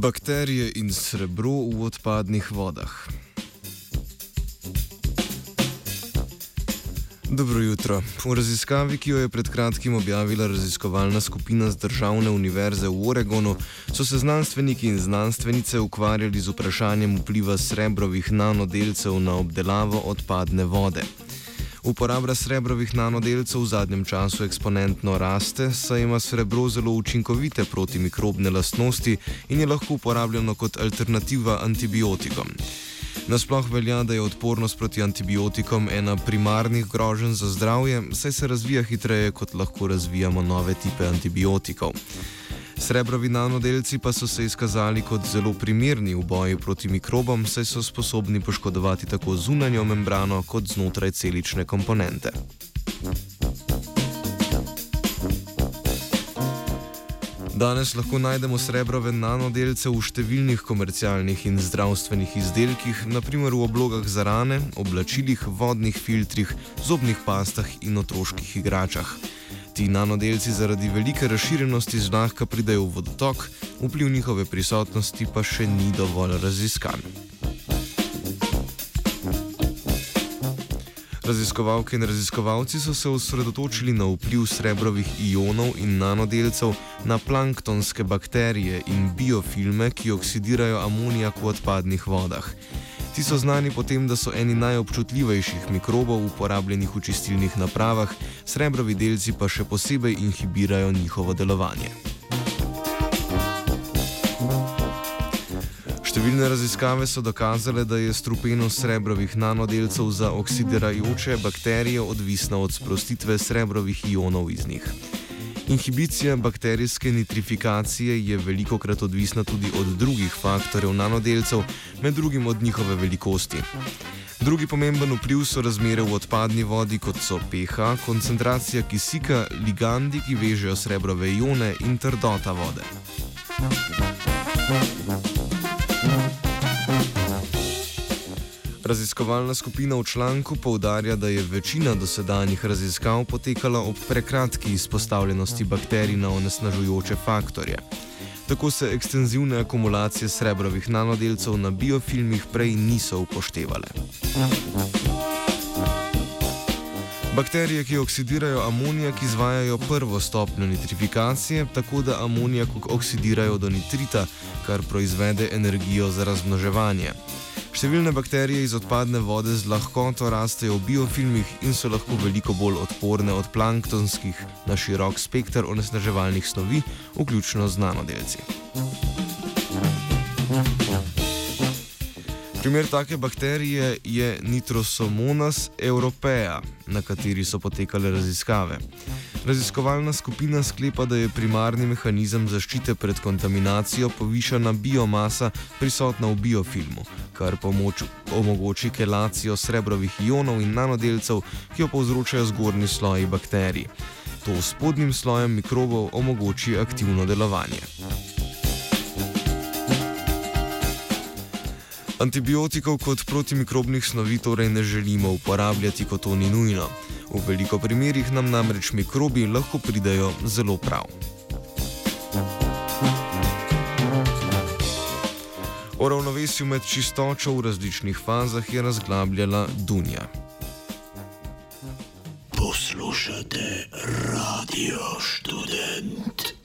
Bakterije in srebro v odpadnih vodah. Dobro jutro. V raziskavi, ki jo je pred kratkim objavila raziskovalna skupina z Državne univerze v Oregonu, so se znanstveniki in znanstvenice ukvarjali z vprašanjem vpliva srebrovih nanodelcev na obdelavo odpadne vode. Uporaba srebrovih nanodelcev v zadnjem času eksponentno raste, saj ima srebro zelo učinkovite protimikrobne lastnosti in je lahko uporabljeno kot alternativa antibiotikom. Nasploh velja, da je odpornost proti antibiotikom ena primarnih groženj za zdravje, saj se razvija hitreje, kot lahko razvijamo nove tipe antibiotikov. Srebrovi nanodelci pa so se izkazali kot zelo primerni v boju proti mikrobom, saj so sposobni poškodovati tako zunanjo membrano kot znotraj celične komponente. Danes lahko najdemo srebrove nanodelce v številnih komercialnih in zdravstvenih izdelkih, naprimer v oblogah za rane, oblačilih, vodnih filtrih, zobnih pastah in otroških igračah. Ti nanodelci zaradi velike razširjenosti zlahka pridajo v vodotok, vpliv njihove prisotnosti pa še ni dovolj raziskan. Raziskovalke in raziskovalci so se osredotočili na vpliv srebrovih ionov in nanodelcev na planktonske bakterije in biofilme, ki oksidirajo amonijak v odpadnih vodah. Ti so znani po tem, da so eni najobčutljivejših mikrobov uporabljenih v čistilnih napravah, srebrovi delci pa še posebej inhibirajo njihovo delovanje. Številne raziskave so dokazale, da je strupenost srebrovih nanodelcev za oksidirajoče bakterije odvisna od sprostitve srebrovih ionov iz njih. Inhibicija bakterijske nitrifikacije je veliko krat odvisna tudi od drugih faktorjev nanodelcev, med drugim od njihove velikosti. Drugi pomemben vpliv so razmere v odpadni vodi, kot so pH, koncentracija kisika, ligandi, ki vežejo srebrove ione in trdota vode. Raziskovalna skupina v članku povdarja, da je večina dosedanjih raziskav potekala ob prekratki izpostavljenosti bakterij na onesnažujoče faktorje. Tako se ekstenzivne akumulacije srebrovih nanodelcev na biofilmih prej niso upoštevale. Bakterije, ki oksidirajo amonijak, izvajajo prvo stopnjo nitrifikacije, tako da amonijak oksidirajo do nitrita, kar proizvede energijo za razmnoževanje. Številne bakterije iz odpadne vode z lahkoto rastejo v biofilmih in so lahko veliko bolj odporne od planktonskih na širok spekter onesnaževalnih snovi, vključno z nanodelci. Primer take bakterije je Nitrosomonas europea, na kateri so potekale raziskave. Raziskovalna skupina sklepa, da je primarni mehanizem zaščite pred kontaminacijo povišana biomasa prisotna v biofilmu, kar pomoč, omogoči kelacijo srebrovih ionov in nanodelcev, ki jo povzročajo zgornji sloji bakterij. To spodnjim slojem mikrobov omogoči aktivno delovanje. Antibiotikov kot protimikrobnih snovi torej ne želimo uporabljati, kot to ni nujno. V veliko primerjih nam namreč mikrobi lahko pridajo zelo prav. O ravnovesju med čistočo v različnih fazah je razglabljala Dunja. Poslušate radio študent.